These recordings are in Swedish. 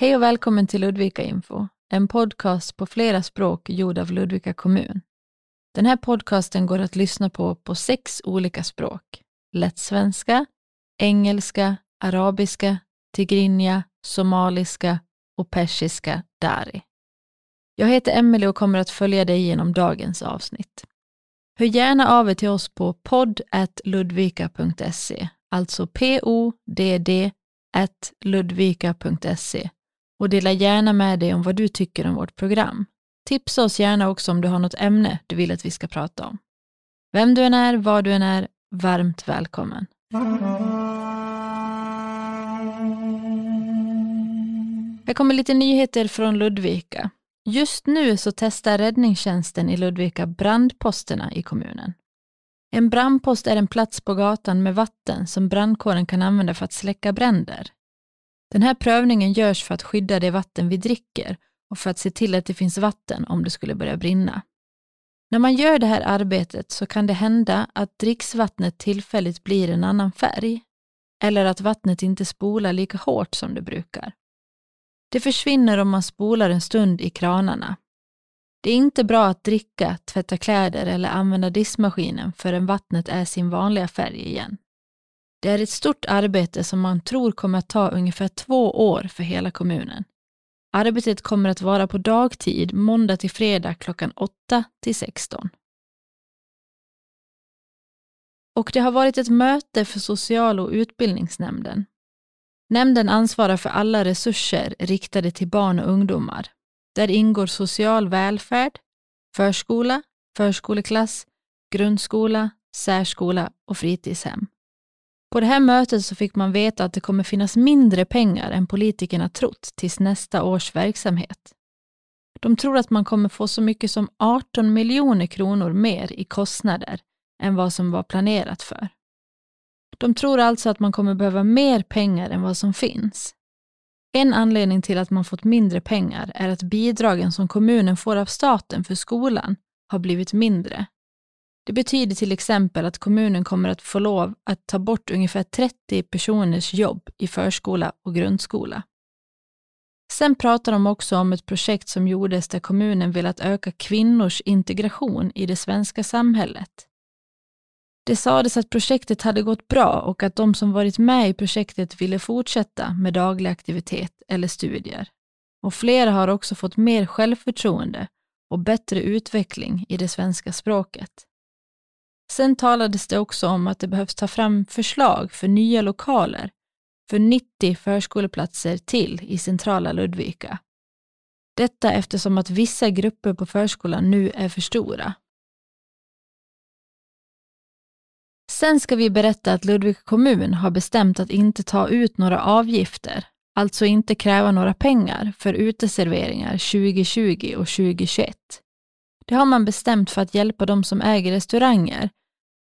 Hej och välkommen till Ludvika Info, en podcast på flera språk gjord av Ludvika kommun. Den här podcasten går att lyssna på på sex olika språk. Lättsvenska, engelska, arabiska, tigrinja, somaliska och persiska dari. Jag heter Emelie och kommer att följa dig genom dagens avsnitt. Hör gärna av er till oss på podd.ludvika.se, alltså p-o-d-d ludvika.se och dela gärna med dig om vad du tycker om vårt program. Tipsa oss gärna också om du har något ämne du vill att vi ska prata om. Vem du än är, var du än är, varmt välkommen. Här kommer lite nyheter från Ludvika. Just nu så testar räddningstjänsten i Ludvika brandposterna i kommunen. En brandpost är en plats på gatan med vatten som brandkåren kan använda för att släcka bränder. Den här prövningen görs för att skydda det vatten vi dricker och för att se till att det finns vatten om det skulle börja brinna. När man gör det här arbetet så kan det hända att dricksvattnet tillfälligt blir en annan färg eller att vattnet inte spolar lika hårt som det brukar. Det försvinner om man spolar en stund i kranarna. Det är inte bra att dricka, tvätta kläder eller använda diskmaskinen förrän vattnet är sin vanliga färg igen. Det är ett stort arbete som man tror kommer att ta ungefär två år för hela kommunen. Arbetet kommer att vara på dagtid måndag till fredag klockan 8 till 16. Och det har varit ett möte för social och utbildningsnämnden. Nämnden ansvarar för alla resurser riktade till barn och ungdomar. Där ingår social välfärd, förskola, förskoleklass, grundskola, särskola och fritidshem. På det här mötet så fick man veta att det kommer finnas mindre pengar än politikerna trott tills nästa års verksamhet. De tror att man kommer få så mycket som 18 miljoner kronor mer i kostnader än vad som var planerat för. De tror alltså att man kommer behöva mer pengar än vad som finns. En anledning till att man fått mindre pengar är att bidragen som kommunen får av staten för skolan har blivit mindre det betyder till exempel att kommunen kommer att få lov att ta bort ungefär 30 personers jobb i förskola och grundskola. Sen pratar de också om ett projekt som gjordes där kommunen velat öka kvinnors integration i det svenska samhället. Det sades att projektet hade gått bra och att de som varit med i projektet ville fortsätta med daglig aktivitet eller studier. Och flera har också fått mer självförtroende och bättre utveckling i det svenska språket. Sen talades det också om att det behövs ta fram förslag för nya lokaler för 90 förskoleplatser till i centrala Ludvika. Detta eftersom att vissa grupper på förskolan nu är för stora. Sen ska vi berätta att Ludvika kommun har bestämt att inte ta ut några avgifter, alltså inte kräva några pengar för uteserveringar 2020 och 2021. Det har man bestämt för att hjälpa de som äger restauranger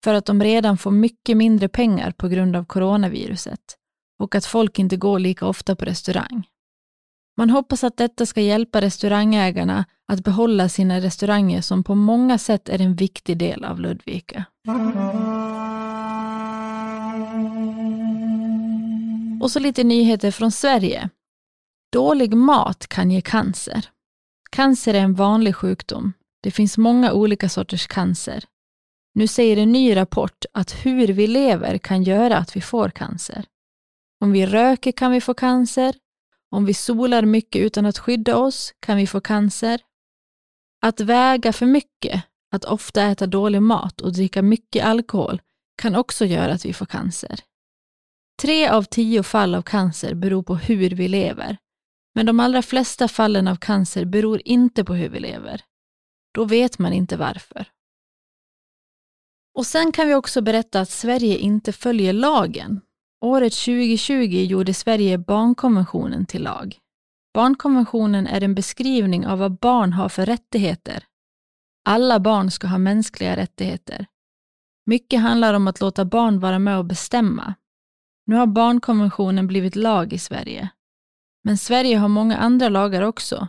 för att de redan får mycket mindre pengar på grund av coronaviruset och att folk inte går lika ofta på restaurang. Man hoppas att detta ska hjälpa restaurangägarna att behålla sina restauranger som på många sätt är en viktig del av Ludvika. Och så lite nyheter från Sverige. Dålig mat kan ge cancer. Cancer är en vanlig sjukdom. Det finns många olika sorters cancer. Nu säger en ny rapport att hur vi lever kan göra att vi får cancer. Om vi röker kan vi få cancer. Om vi solar mycket utan att skydda oss kan vi få cancer. Att väga för mycket, att ofta äta dålig mat och dricka mycket alkohol kan också göra att vi får cancer. Tre av tio fall av cancer beror på hur vi lever, men de allra flesta fallen av cancer beror inte på hur vi lever. Då vet man inte varför. Och sen kan vi också berätta att Sverige inte följer lagen. Året 2020 gjorde Sverige barnkonventionen till lag. Barnkonventionen är en beskrivning av vad barn har för rättigheter. Alla barn ska ha mänskliga rättigheter. Mycket handlar om att låta barn vara med och bestämma. Nu har barnkonventionen blivit lag i Sverige. Men Sverige har många andra lagar också.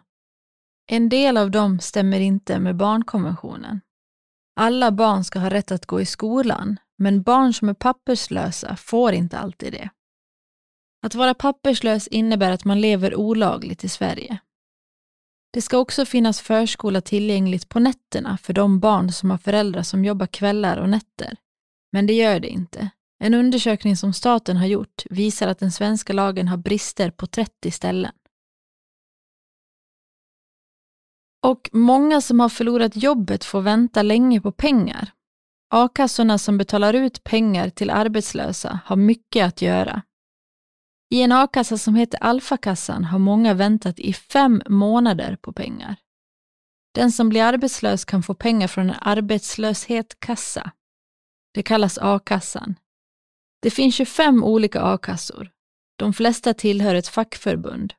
En del av dem stämmer inte med barnkonventionen. Alla barn ska ha rätt att gå i skolan, men barn som är papperslösa får inte alltid det. Att vara papperslös innebär att man lever olagligt i Sverige. Det ska också finnas förskola tillgängligt på nätterna för de barn som har föräldrar som jobbar kvällar och nätter. Men det gör det inte. En undersökning som staten har gjort visar att den svenska lagen har brister på 30 ställen. Och många som har förlorat jobbet får vänta länge på pengar. A-kassorna som betalar ut pengar till arbetslösa har mycket att göra. I en a-kassa som heter Alfakassan har många väntat i fem månader på pengar. Den som blir arbetslös kan få pengar från en arbetslöshetskassa. Det kallas a-kassan. Det finns 25 olika a-kassor. De flesta tillhör ett fackförbund.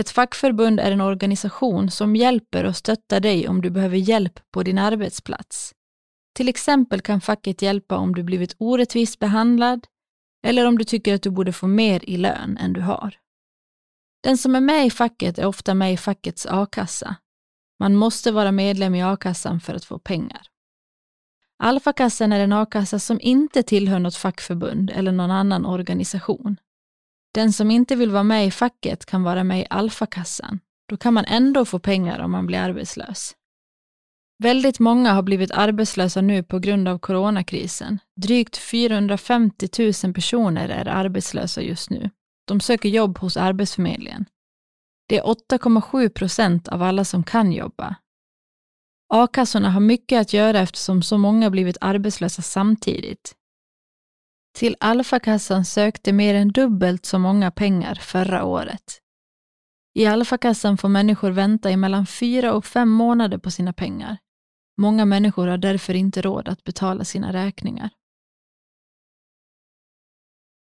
Ett fackförbund är en organisation som hjälper och stöttar dig om du behöver hjälp på din arbetsplats. Till exempel kan facket hjälpa om du blivit orättvist behandlad eller om du tycker att du borde få mer i lön än du har. Den som är med i facket är ofta med i fackets a-kassa. Man måste vara medlem i a-kassan för att få pengar. Alfakassan är en a-kassa som inte tillhör något fackförbund eller någon annan organisation. Den som inte vill vara med i facket kan vara med i Alfakassan. Då kan man ändå få pengar om man blir arbetslös. Väldigt många har blivit arbetslösa nu på grund av coronakrisen. Drygt 450 000 personer är arbetslösa just nu. De söker jobb hos Arbetsförmedlingen. Det är 8,7 procent av alla som kan jobba. A-kassorna har mycket att göra eftersom så många blivit arbetslösa samtidigt. Till Alfakassan sökte mer än dubbelt så många pengar förra året. I Alfakassan får människor vänta i mellan fyra och fem månader på sina pengar. Många människor har därför inte råd att betala sina räkningar.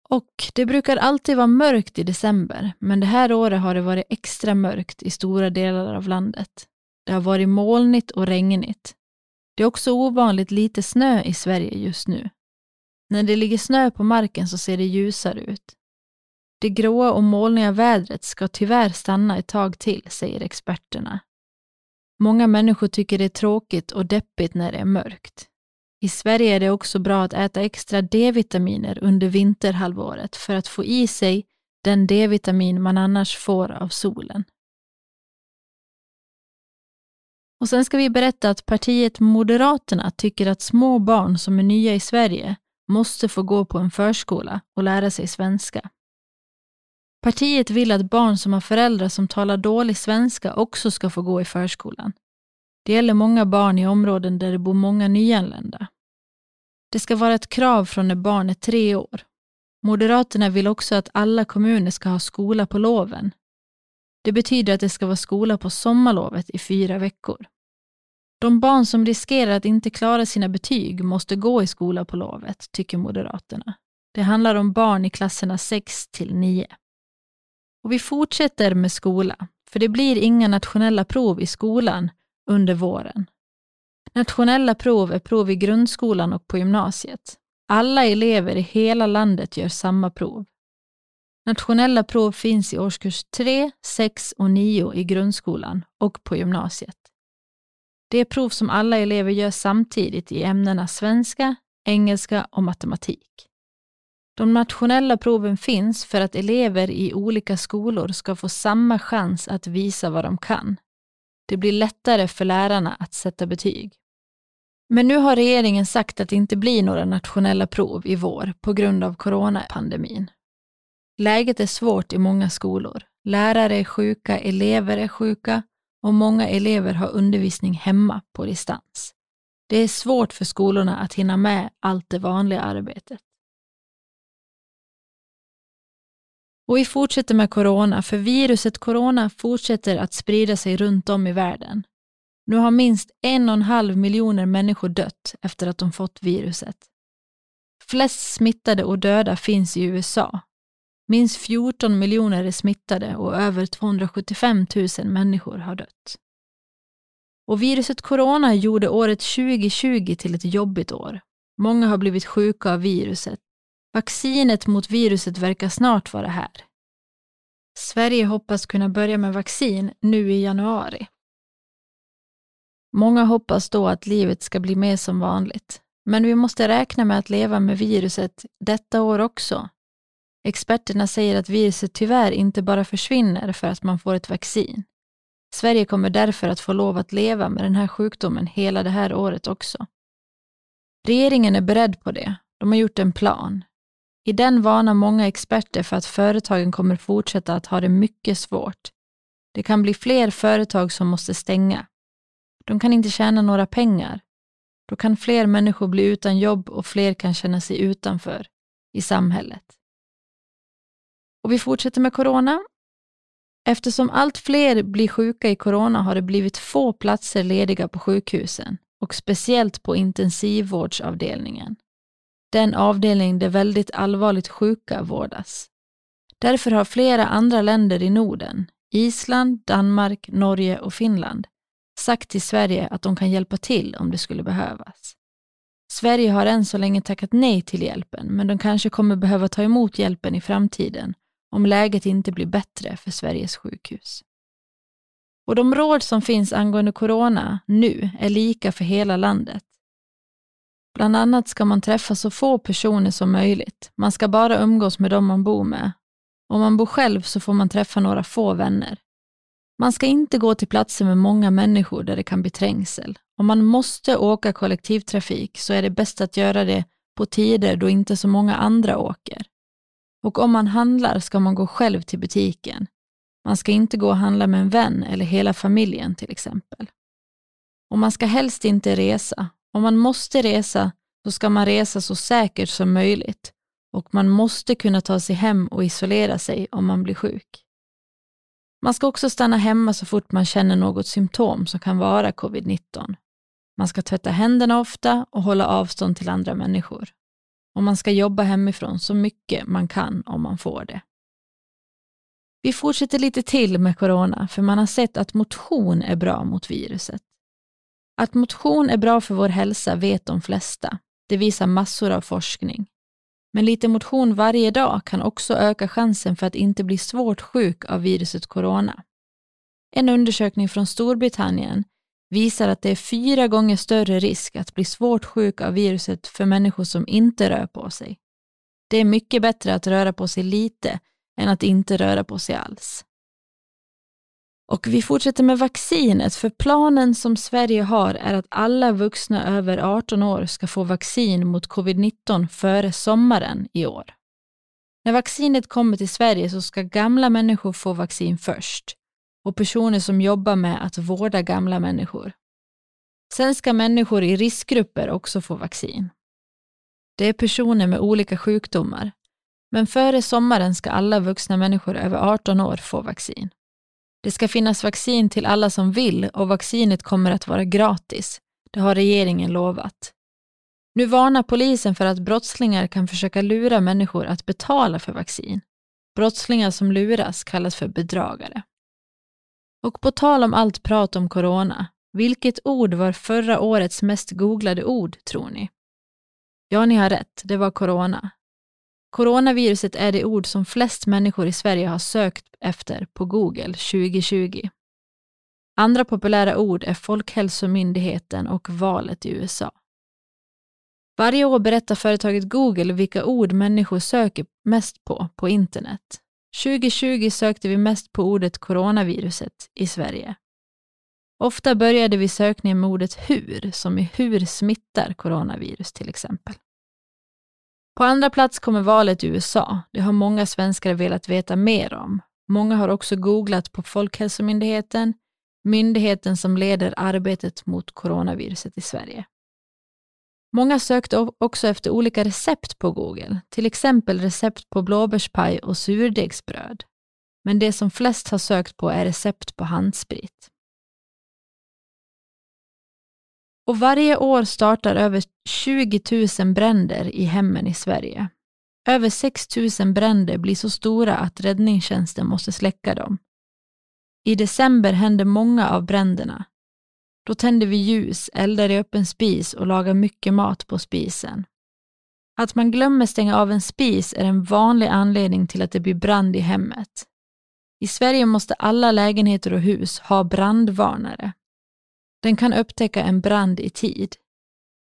Och det brukar alltid vara mörkt i december, men det här året har det varit extra mörkt i stora delar av landet. Det har varit molnigt och regnigt. Det är också ovanligt lite snö i Sverige just nu. När det ligger snö på marken så ser det ljusare ut. Det gråa och molniga vädret ska tyvärr stanna ett tag till, säger experterna. Många människor tycker det är tråkigt och deppigt när det är mörkt. I Sverige är det också bra att äta extra D-vitaminer under vinterhalvåret för att få i sig den D-vitamin man annars får av solen. Och sen ska vi berätta att partiet Moderaterna tycker att små barn som är nya i Sverige måste få gå på en förskola och lära sig svenska. Partiet vill att barn som har föräldrar som talar dålig svenska också ska få gå i förskolan. Det gäller många barn i områden där det bor många nyanlända. Det ska vara ett krav från när barn är tre år. Moderaterna vill också att alla kommuner ska ha skola på loven. Det betyder att det ska vara skola på sommarlovet i fyra veckor. De barn som riskerar att inte klara sina betyg måste gå i skola på lovet, tycker Moderaterna. Det handlar om barn i klasserna 6 till 9. Och vi fortsätter med skola, för det blir inga nationella prov i skolan under våren. Nationella prov är prov i grundskolan och på gymnasiet. Alla elever i hela landet gör samma prov. Nationella prov finns i årskurs 3, 6 och 9 i grundskolan och på gymnasiet. Det är prov som alla elever gör samtidigt i ämnena svenska, engelska och matematik. De nationella proven finns för att elever i olika skolor ska få samma chans att visa vad de kan. Det blir lättare för lärarna att sätta betyg. Men nu har regeringen sagt att det inte blir några nationella prov i vår på grund av coronapandemin. Läget är svårt i många skolor. Lärare är sjuka, elever är sjuka och många elever har undervisning hemma på distans. Det är svårt för skolorna att hinna med allt det vanliga arbetet. Och vi fortsätter med corona, för viruset corona fortsätter att sprida sig runt om i världen. Nu har minst en och en halv miljoner människor dött efter att de fått viruset. Flest smittade och döda finns i USA. Minst 14 miljoner är smittade och över 275 000 människor har dött. Och viruset corona gjorde året 2020 till ett jobbigt år. Många har blivit sjuka av viruset Vaccinet mot viruset verkar snart vara här. Sverige hoppas kunna börja med vaccin nu i januari. Många hoppas då att livet ska bli mer som vanligt. Men vi måste räkna med att leva med viruset detta år också. Experterna säger att viruset tyvärr inte bara försvinner för att man får ett vaccin. Sverige kommer därför att få lov att leva med den här sjukdomen hela det här året också. Regeringen är beredd på det. De har gjort en plan. I den varnar många experter för att företagen kommer fortsätta att ha det mycket svårt. Det kan bli fler företag som måste stänga. De kan inte tjäna några pengar. Då kan fler människor bli utan jobb och fler kan känna sig utanför i samhället. Och vi fortsätter med corona. Eftersom allt fler blir sjuka i corona har det blivit få platser lediga på sjukhusen och speciellt på intensivvårdsavdelningen. Den avdelning där väldigt allvarligt sjuka vårdas. Därför har flera andra länder i Norden, Island, Danmark, Norge och Finland, sagt till Sverige att de kan hjälpa till om det skulle behövas. Sverige har än så länge tackat nej till hjälpen, men de kanske kommer behöva ta emot hjälpen i framtiden om läget inte blir bättre för Sveriges sjukhus. Och de råd som finns angående corona nu är lika för hela landet. Bland annat ska man träffa så få personer som möjligt. Man ska bara umgås med dem man bor med. Om man bor själv så får man träffa några få vänner. Man ska inte gå till platser med många människor där det kan bli trängsel. Om man måste åka kollektivtrafik så är det bäst att göra det på tider då inte så många andra åker. Och om man handlar ska man gå själv till butiken. Man ska inte gå och handla med en vän eller hela familjen till exempel. Och man ska helst inte resa. Om man måste resa så ska man resa så säkert som möjligt och man måste kunna ta sig hem och isolera sig om man blir sjuk. Man ska också stanna hemma så fort man känner något symptom som kan vara covid-19. Man ska tvätta händerna ofta och hålla avstånd till andra människor. Och man ska jobba hemifrån så mycket man kan om man får det. Vi fortsätter lite till med corona, för man har sett att motion är bra mot viruset. Att motion är bra för vår hälsa vet de flesta. Det visar massor av forskning. Men lite motion varje dag kan också öka chansen för att inte bli svårt sjuk av viruset corona. En undersökning från Storbritannien visar att det är fyra gånger större risk att bli svårt sjuk av viruset för människor som inte rör på sig. Det är mycket bättre att röra på sig lite än att inte röra på sig alls. Och vi fortsätter med vaccinet, för planen som Sverige har är att alla vuxna över 18 år ska få vaccin mot covid-19 före sommaren i år. När vaccinet kommer till Sverige så ska gamla människor få vaccin först och personer som jobbar med att vårda gamla människor. Sen ska människor i riskgrupper också få vaccin. Det är personer med olika sjukdomar, men före sommaren ska alla vuxna människor över 18 år få vaccin. Det ska finnas vaccin till alla som vill och vaccinet kommer att vara gratis. Det har regeringen lovat. Nu varnar polisen för att brottslingar kan försöka lura människor att betala för vaccin. Brottslingar som luras kallas för bedragare. Och på tal om allt prat om corona, vilket ord var förra årets mest googlade ord, tror ni? Ja, ni har rätt, det var corona. Coronaviruset är det ord som flest människor i Sverige har sökt efter på Google 2020. Andra populära ord är Folkhälsomyndigheten och valet i USA. Varje år berättar företaget Google vilka ord människor söker mest på på internet. 2020 sökte vi mest på ordet coronaviruset i Sverige. Ofta började vi sökningen med ordet hur, som i hur smittar coronavirus till exempel. På andra plats kommer valet i USA. Det har många svenskar velat veta mer om. Många har också googlat på Folkhälsomyndigheten, myndigheten som leder arbetet mot coronaviruset i Sverige. Många sökte också efter olika recept på Google, till exempel recept på blåbärspaj och surdegsbröd. Men det som flest har sökt på är recept på handsprit. Och varje år startar över 20 000 bränder i hemmen i Sverige. Över 6 000 bränder blir så stora att räddningstjänsten måste släcka dem. I december händer många av bränderna. Då tänder vi ljus, eldar i öppen spis och lagar mycket mat på spisen. Att man glömmer stänga av en spis är en vanlig anledning till att det blir brand i hemmet. I Sverige måste alla lägenheter och hus ha brandvarnare. Den kan upptäcka en brand i tid.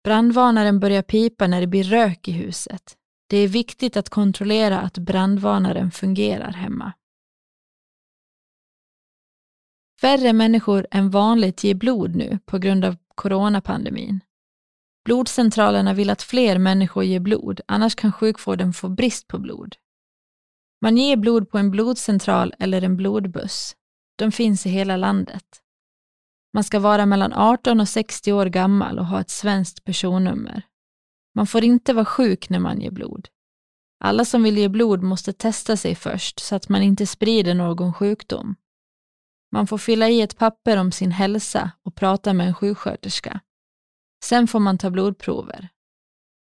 Brandvarnaren börjar pipa när det blir rök i huset. Det är viktigt att kontrollera att brandvarnaren fungerar hemma. Färre människor än vanligt ger blod nu på grund av coronapandemin. Blodcentralerna vill att fler människor ger blod, annars kan sjukvården få brist på blod. Man ger blod på en blodcentral eller en blodbuss. De finns i hela landet. Man ska vara mellan 18 och 60 år gammal och ha ett svenskt personnummer. Man får inte vara sjuk när man ger blod. Alla som vill ge blod måste testa sig först så att man inte sprider någon sjukdom. Man får fylla i ett papper om sin hälsa och prata med en sjuksköterska. Sen får man ta blodprover.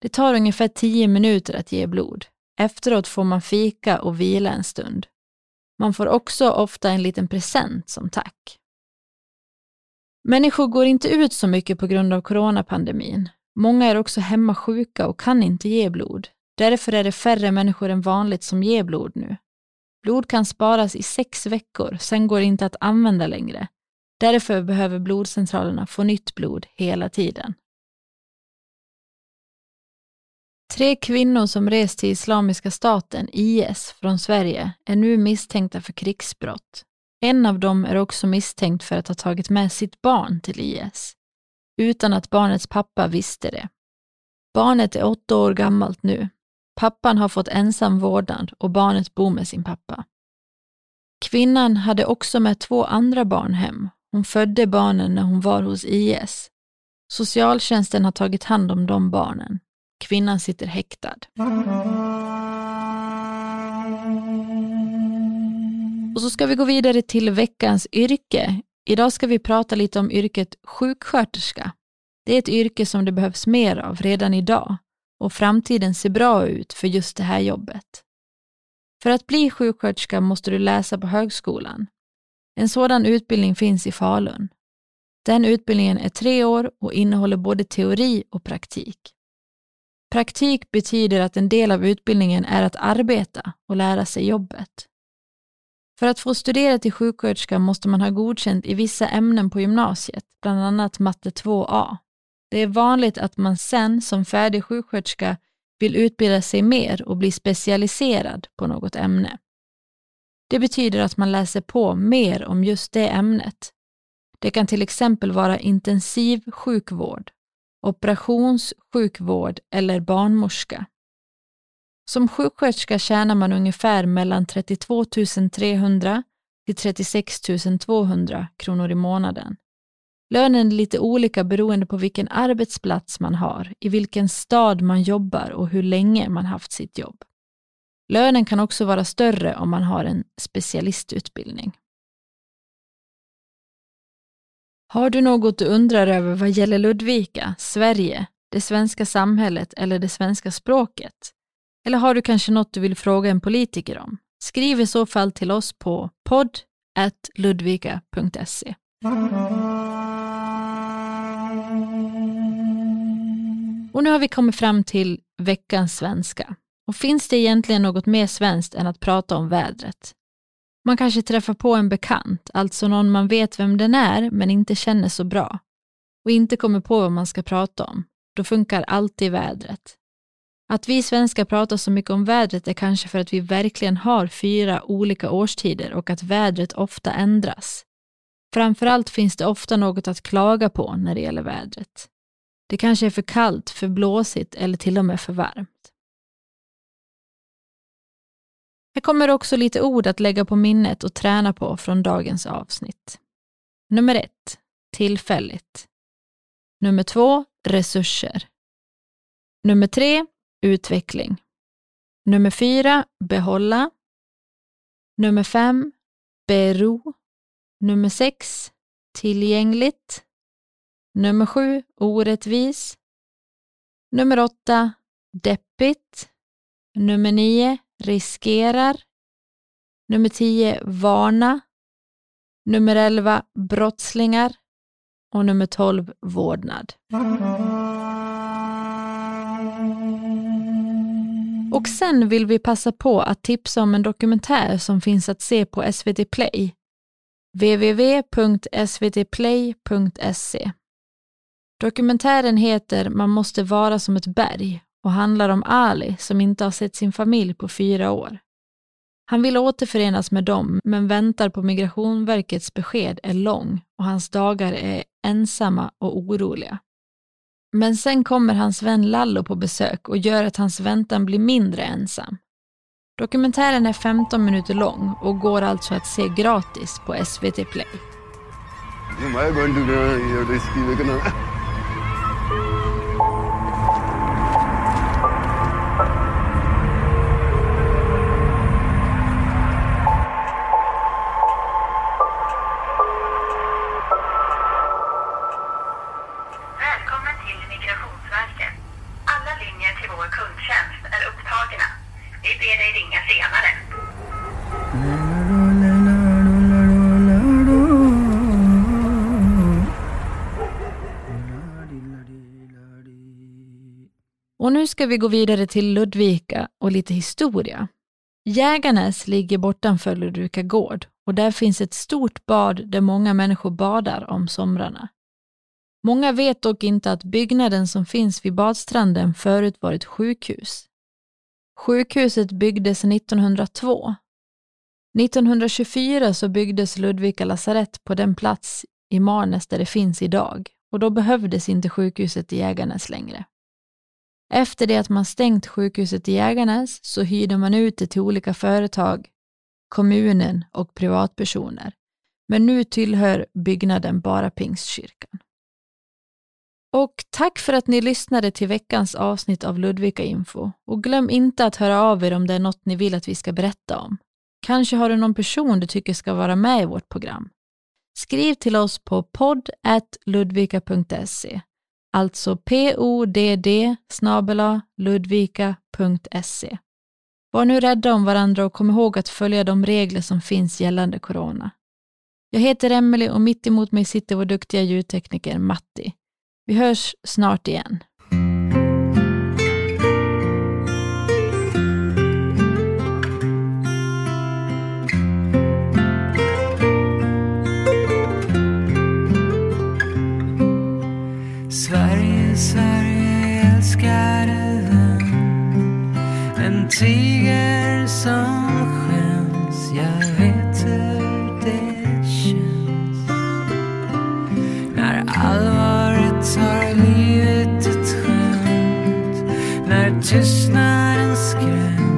Det tar ungefär 10 minuter att ge blod. Efteråt får man fika och vila en stund. Man får också ofta en liten present som tack. Människor går inte ut så mycket på grund av coronapandemin. Många är också hemma sjuka och kan inte ge blod. Därför är det färre människor än vanligt som ger blod nu. Blod kan sparas i sex veckor, sen går det inte att använda längre. Därför behöver blodcentralerna få nytt blod hela tiden. Tre kvinnor som rest till Islamiska staten, IS, från Sverige är nu misstänkta för krigsbrott. En av dem är också misstänkt för att ha tagit med sitt barn till IS, utan att barnets pappa visste det. Barnet är åtta år gammalt nu. Pappan har fått ensam vårdnad och barnet bor med sin pappa. Kvinnan hade också med två andra barn hem. Hon födde barnen när hon var hos IS. Socialtjänsten har tagit hand om de barnen. Kvinnan sitter häktad. Och så ska vi gå vidare till veckans yrke. Idag ska vi prata lite om yrket sjuksköterska. Det är ett yrke som det behövs mer av redan idag och framtiden ser bra ut för just det här jobbet. För att bli sjuksköterska måste du läsa på högskolan. En sådan utbildning finns i Falun. Den utbildningen är tre år och innehåller både teori och praktik. Praktik betyder att en del av utbildningen är att arbeta och lära sig jobbet. För att få studera till sjuksköterska måste man ha godkänt i vissa ämnen på gymnasiet, bland annat matte 2A. Det är vanligt att man sen som färdig sjuksköterska vill utbilda sig mer och bli specialiserad på något ämne. Det betyder att man läser på mer om just det ämnet. Det kan till exempel vara intensiv sjukvård, operationssjukvård eller barnmorska. Som sjuksköterska tjänar man ungefär mellan 32 300 till 36 200 kronor i månaden. Lönen är lite olika beroende på vilken arbetsplats man har, i vilken stad man jobbar och hur länge man haft sitt jobb. Lönen kan också vara större om man har en specialistutbildning. Har du något du undrar över vad gäller Ludvika, Sverige, det svenska samhället eller det svenska språket? Eller har du kanske något du vill fråga en politiker om? Skriv i så fall till oss på podd.ludvika.se. Och nu har vi kommit fram till veckans svenska. Och finns det egentligen något mer svenskt än att prata om vädret? Man kanske träffar på en bekant, alltså någon man vet vem den är men inte känner så bra och inte kommer på vad man ska prata om. Då funkar alltid vädret. Att vi svenskar pratar så mycket om vädret är kanske för att vi verkligen har fyra olika årstider och att vädret ofta ändras. Framförallt finns det ofta något att klaga på när det gäller vädret. Det kanske är för kallt, för blåsigt eller till och med för varmt. Här kommer också lite ord att lägga på minnet och träna på från dagens avsnitt. Nummer ett, tillfälligt. Nummer två, resurser. Nummer tre, utveckling. Nummer fyra, behålla. Nummer fem, bero. Nummer sex, tillgängligt. Nummer sju, orättvis. Nummer åtta, deppigt. Nummer nio, riskerar. Nummer tio, varna. Nummer elva, brottslingar. Och nummer tolv, vårdnad. Och sen vill vi passa på att tipsa om en dokumentär som finns att se på SVT Play. www.svtplay.se Dokumentären heter Man måste vara som ett berg och handlar om Ali som inte har sett sin familj på fyra år. Han vill återförenas med dem men väntar på Migrationsverkets besked är lång och hans dagar är ensamma och oroliga. Men sen kommer hans vän Lallo på besök och gör att hans väntan blir mindre ensam. Dokumentären är 15 minuter lång och går alltså att se gratis på SVT Play. Ska vi gå vidare till Ludvika och lite historia. Jägarnäs ligger bortanför Ludvika gård och där finns ett stort bad där många människor badar om somrarna. Många vet dock inte att byggnaden som finns vid badstranden förut var ett sjukhus. Sjukhuset byggdes 1902. 1924 så byggdes Ludvika lasarett på den plats i Marnäs där det finns idag och då behövdes inte sjukhuset i Jägarnäs längre. Efter det att man stängt sjukhuset i Jägarnäs så hyrde man ut det till olika företag, kommunen och privatpersoner. Men nu tillhör byggnaden bara Pingstkyrkan. Och tack för att ni lyssnade till veckans avsnitt av Ludvika Info. Och glöm inte att höra av er om det är något ni vill att vi ska berätta om. Kanske har du någon person du tycker ska vara med i vårt program. Skriv till oss på podd.ludvika.se Alltså podd ludvika.se. Var nu rädda om varandra och kom ihåg att följa de regler som finns gällande corona. Jag heter Emelie och mitt emot mig sitter vår duktiga ljudtekniker Matti. Vi hörs snart igen. Tiger som skäms. Jag vet hur det känns. När allvaret tar livet ett skämt. När tystnaden skräms.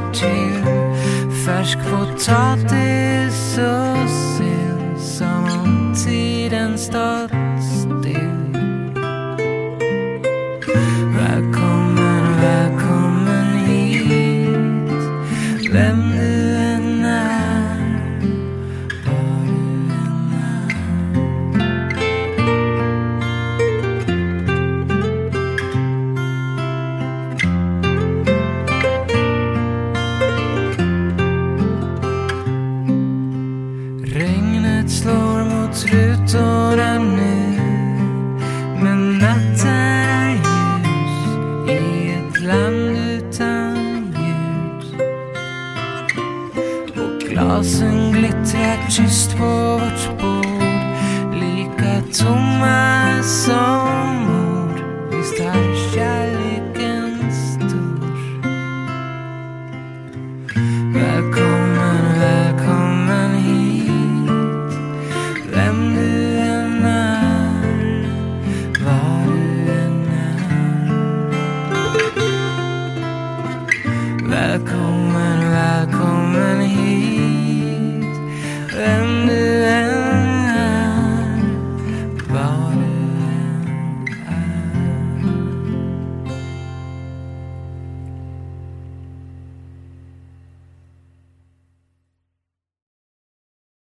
Midsommar till färsk potatis och sill som om tiden stått glasen glittrar tyst på vårt bord Lika tomma som